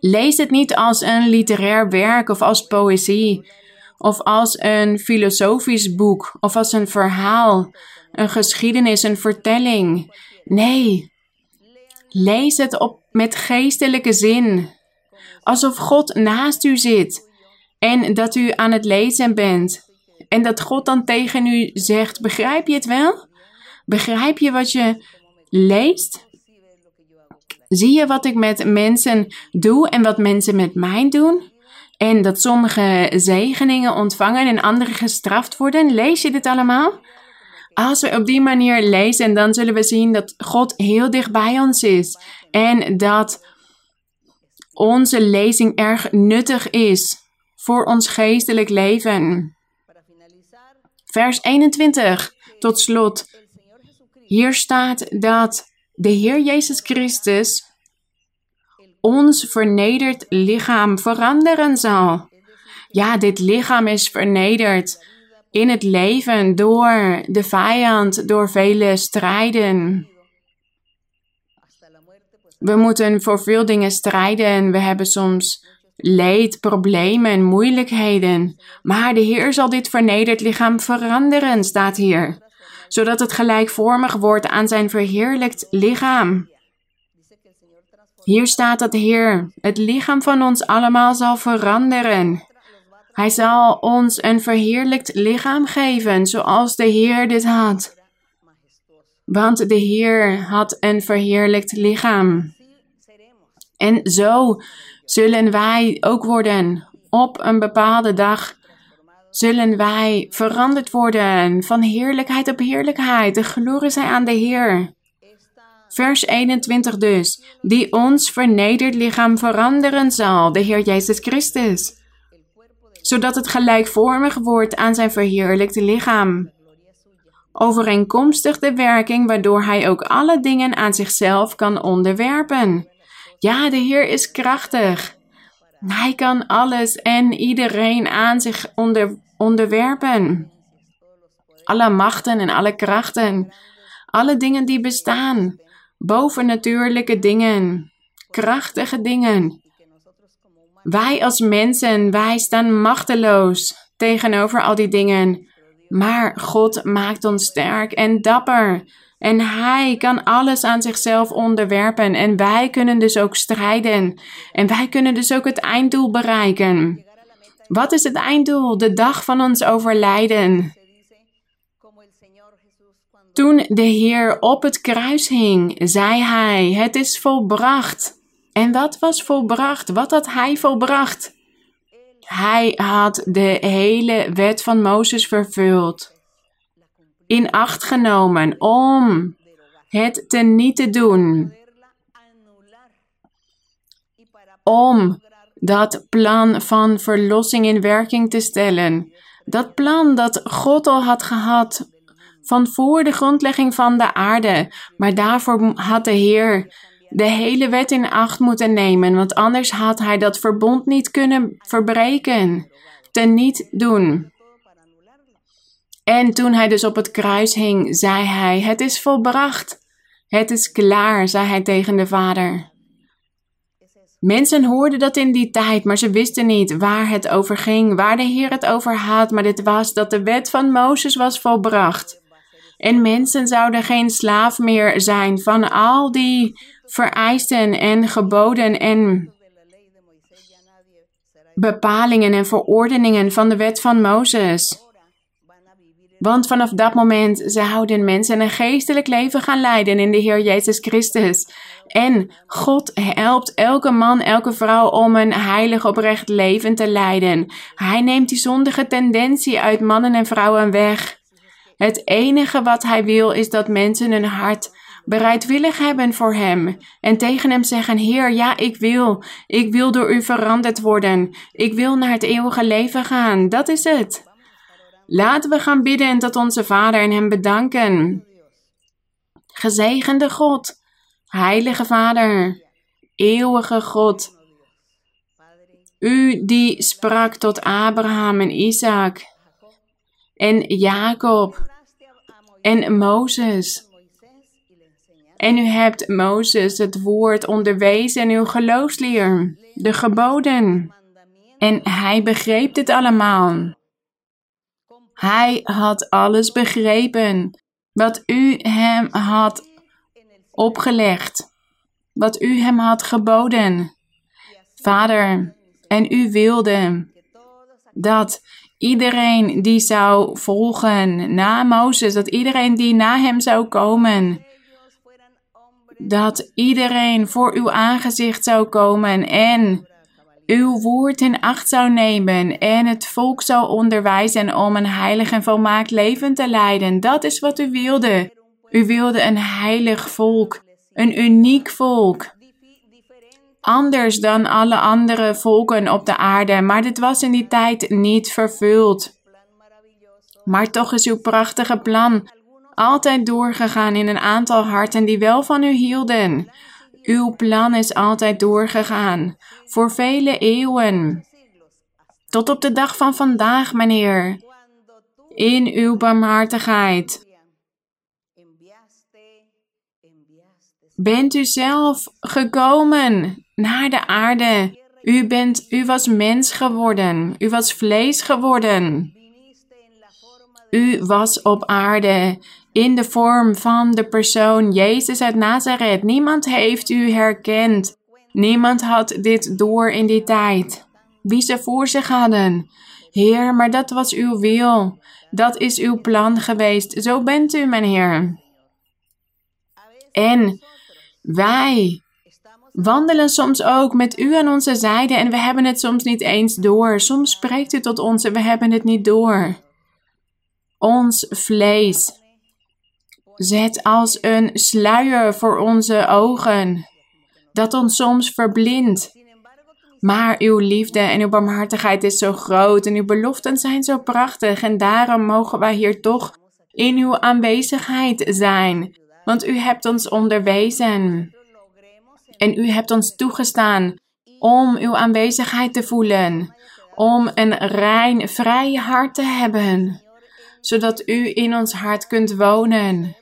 Lees het niet als een literair werk of als poëzie of als een filosofisch boek, of als een verhaal, een geschiedenis, een vertelling. Nee, lees het op met geestelijke zin, alsof God naast u zit en dat u aan het lezen bent. En dat God dan tegen u zegt: Begrijp je het wel? Begrijp je wat je leest? Zie je wat ik met mensen doe en wat mensen met mij doen? En dat sommige zegeningen ontvangen en andere gestraft worden. Lees je dit allemaal? Als we op die manier lezen, dan zullen we zien dat God heel dicht bij ons is. En dat onze lezing erg nuttig is voor ons geestelijk leven. Vers 21, tot slot. Hier staat dat de Heer Jezus Christus ons vernederd lichaam veranderen zal. Ja, dit lichaam is vernederd in het leven door de vijand, door vele strijden. We moeten voor veel dingen strijden. We hebben soms leed, problemen, moeilijkheden. Maar de Heer zal dit vernederd lichaam veranderen, staat hier. Zodat het gelijkvormig wordt aan zijn verheerlijkt lichaam. Hier staat dat de Heer het lichaam van ons allemaal zal veranderen. Hij zal ons een verheerlijkt lichaam geven, zoals de Heer dit had. Want de Heer had een verheerlijkt lichaam. En zo zullen wij ook worden. Op een bepaalde dag zullen wij veranderd worden van heerlijkheid op heerlijkheid. De glorie zij aan de Heer. Vers 21 dus, die ons vernederd lichaam veranderen zal, de Heer Jezus Christus, zodat het gelijkvormig wordt aan zijn verheerlijkte lichaam. Overeenkomstig de werking waardoor hij ook alle dingen aan zichzelf kan onderwerpen. Ja, de Heer is krachtig. Hij kan alles en iedereen aan zich onder, onderwerpen. Alle machten en alle krachten, alle dingen die bestaan, bovennatuurlijke dingen, krachtige dingen. Wij als mensen, wij staan machteloos tegenover al die dingen. Maar God maakt ons sterk en dapper. En Hij kan alles aan zichzelf onderwerpen. En wij kunnen dus ook strijden. En wij kunnen dus ook het einddoel bereiken. Wat is het einddoel? De dag van ons overlijden. Toen de Heer op het kruis hing, zei Hij: Het is volbracht. En wat was volbracht? Wat had Hij volbracht? Hij had de hele wet van Mozes vervuld in acht genomen om het te niet te doen. Om dat plan van verlossing in werking te stellen. Dat plan dat God al had gehad van voor de grondlegging van de aarde. Maar daarvoor had de Heer de hele wet in acht moeten nemen, want anders had hij dat verbond niet kunnen verbreken, te niet doen. En toen hij dus op het kruis hing, zei hij: Het is volbracht. Het is klaar, zei hij tegen de Vader. Mensen hoorden dat in die tijd, maar ze wisten niet waar het over ging, waar de Heer het over had. Maar dit was dat de wet van Mozes was volbracht. En mensen zouden geen slaaf meer zijn van al die vereisten en geboden en bepalingen en verordeningen van de wet van Mozes. Want vanaf dat moment zouden mensen een geestelijk leven gaan leiden in de Heer Jezus Christus. En God helpt elke man, elke vrouw om een heilig oprecht leven te leiden. Hij neemt die zondige tendentie uit mannen en vrouwen weg. Het enige wat hij wil is dat mensen hun hart bereidwillig hebben voor hem en tegen hem zeggen: Heer, ja, ik wil. Ik wil door u veranderd worden. Ik wil naar het eeuwige leven gaan. Dat is het. Laten we gaan bidden tot onze Vader en Hem bedanken. Gezegende God, Heilige Vader, eeuwige God, U die sprak tot Abraham en Isaac en Jacob en Mozes. En u hebt Mozes het woord onderwezen en uw geloofsleer, de geboden. En hij begreep dit allemaal. Hij had alles begrepen wat u hem had opgelegd, wat u hem had geboden. Vader, en u wilde dat iedereen die zou volgen na Mozes, dat iedereen die na hem zou komen, dat iedereen voor uw aangezicht zou komen en uw woord in acht zou nemen en het volk zou onderwijzen om een heilig en volmaakt leven te leiden. Dat is wat u wilde. U wilde een heilig volk, een uniek volk. Anders dan alle andere volken op de aarde, maar dit was in die tijd niet vervuld. Maar toch is uw prachtige plan altijd doorgegaan in een aantal harten die wel van u hielden. Uw plan is altijd doorgegaan, voor vele eeuwen. Tot op de dag van vandaag, meneer. In uw barmhartigheid. Bent u zelf gekomen naar de aarde? U, bent, u was mens geworden. U was vlees geworden. U was op aarde in de vorm van de persoon Jezus uit Nazareth. Niemand heeft u herkend. Niemand had dit door in die tijd. Wie ze voor zich hadden. Heer, maar dat was uw wil. Dat is uw plan geweest. Zo bent u, mijn Heer. En wij wandelen soms ook met u aan onze zijde en we hebben het soms niet eens door. Soms spreekt u tot ons en we hebben het niet door. Ons vlees zet als een sluier voor onze ogen, dat ons soms verblindt. Maar uw liefde en uw barmhartigheid is zo groot en uw beloften zijn zo prachtig en daarom mogen wij hier toch in uw aanwezigheid zijn. Want u hebt ons onderwezen en u hebt ons toegestaan om uw aanwezigheid te voelen, om een rein, vrij hart te hebben, zodat u in ons hart kunt wonen.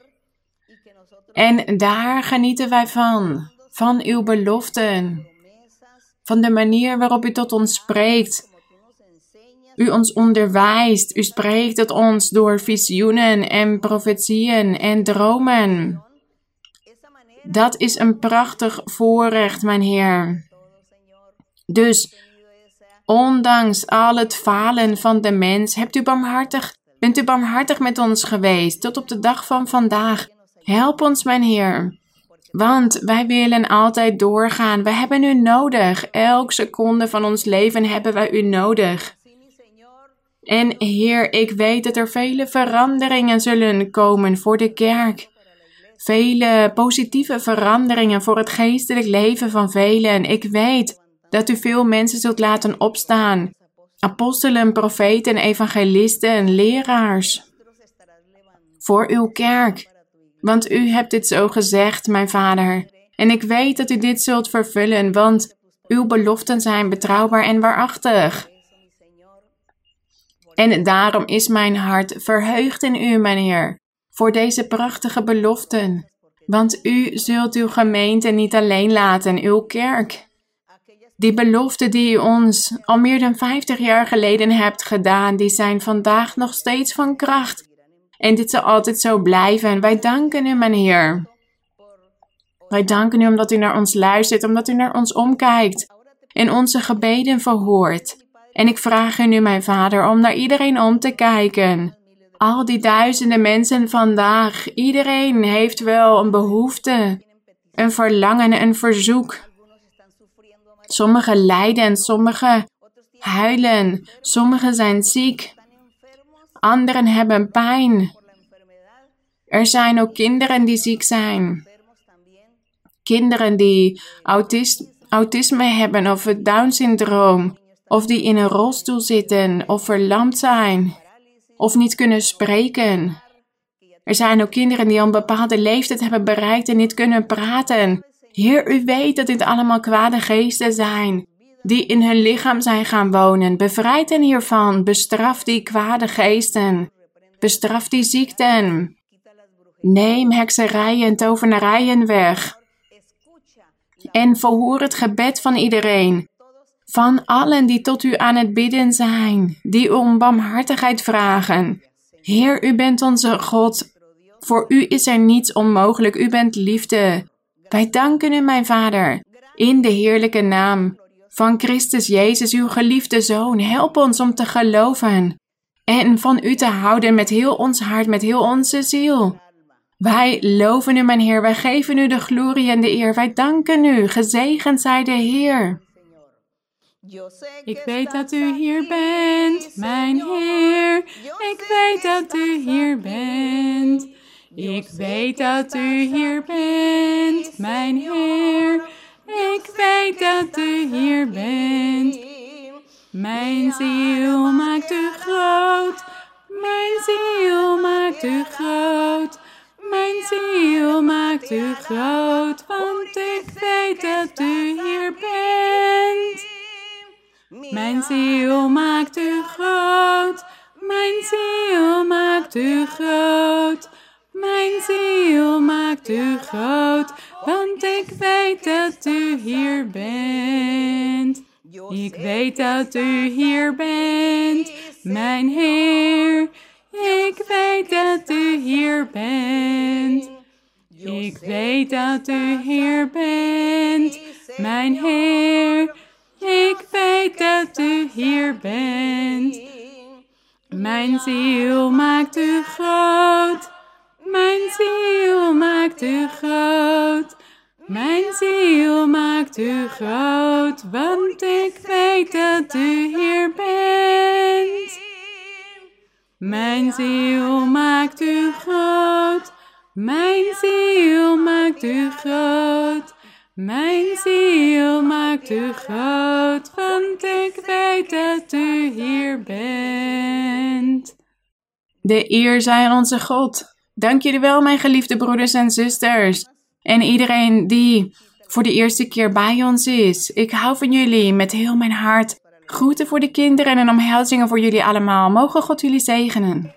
En daar genieten wij van, van uw beloften, van de manier waarop u tot ons spreekt. U ons onderwijst, u spreekt tot ons door visioenen en profetieën en dromen. Dat is een prachtig voorrecht, mijn Heer. Dus, ondanks al het falen van de mens, hebt u barmhartig, bent u barmhartig met ons geweest tot op de dag van vandaag. Help ons, mijn Heer. Want wij willen altijd doorgaan. We hebben u nodig. Elk seconde van ons leven hebben wij u nodig. En Heer, ik weet dat er vele veranderingen zullen komen voor de kerk. Vele positieve veranderingen voor het geestelijk leven van velen. Ik weet dat u veel mensen zult laten opstaan. Apostelen, profeten, evangelisten, leraars. Voor uw kerk. Want u hebt dit zo gezegd, mijn vader. En ik weet dat u dit zult vervullen, want uw beloften zijn betrouwbaar en waarachtig. En daarom is mijn hart verheugd in u, mijn Heer, voor deze prachtige beloften. Want u zult uw gemeente niet alleen laten, uw kerk. Die beloften die u ons al meer dan 50 jaar geleden hebt gedaan, die zijn vandaag nog steeds van kracht. En dit zal altijd zo blijven. Wij danken u, mijn Heer. Wij danken u omdat u naar ons luistert, omdat u naar ons omkijkt en onze gebeden verhoort. En ik vraag u nu, mijn Vader, om naar iedereen om te kijken. Al die duizenden mensen vandaag, iedereen heeft wel een behoefte, een verlangen, een verzoek. Sommigen lijden, sommigen huilen, sommigen zijn ziek. Anderen hebben pijn. Er zijn ook kinderen die ziek zijn. Kinderen die autisme hebben of het Down-syndroom. Of die in een rolstoel zitten of verlamd zijn. Of niet kunnen spreken. Er zijn ook kinderen die al een bepaalde leeftijd hebben bereikt en niet kunnen praten. Heer, u weet dat dit allemaal kwade geesten zijn die in hun lichaam zijn gaan wonen. Bevrijd hen hiervan. Bestraf die kwade geesten. Bestraf die ziekten. Neem hekserijen en tovenarijen weg. En verhoor het gebed van iedereen. Van allen die tot u aan het bidden zijn, die om barmhartigheid vragen. Heer, u bent onze God. Voor u is er niets onmogelijk. U bent liefde. Wij danken u, mijn Vader, in de heerlijke naam van Christus Jezus, uw geliefde Zoon. Help ons om te geloven en van u te houden met heel ons hart, met heel onze ziel. Wij loven u, mijn Heer. Wij geven u de glorie en de eer. Wij danken u. Gezegend zij de Heer. Ik weet dat u hier bent, mijn Heer. Ik weet dat u hier bent. Ik weet dat u hier bent, mijn Heer. Ik weet dat u hier bent. Mijn ziel maakt u groot. Mijn ziel maakt u groot. Mijn ziel maakt u groot, want ik weet dat u hier bent. Mijn ziel maakt u groot. Mijn ziel maakt u groot. Mijn ziel maakt u groot, want ik weet dat u hier bent. Ik weet dat u hier bent, mijn Heer. Ik weet dat u hier bent. Ik weet dat u hier bent, mijn Heer. Ik weet dat u hier bent. Mijn ziel maakt u groot. Mijn ziel maakt u groot. Mijn ziel maakt u groot, want ik weet dat u hier bent. Mijn ziel maakt u groot. Mijn ziel maakt u groot. Mijn ziel maakt u groot, want ik weet dat u hier bent. De eer zij aan onze God. Dank jullie wel, mijn geliefde broeders en zusters. En iedereen die voor de eerste keer bij ons is. Ik hou van jullie met heel mijn hart. Groeten voor de kinderen en omhelzingen voor jullie allemaal. Mogen God jullie zegenen.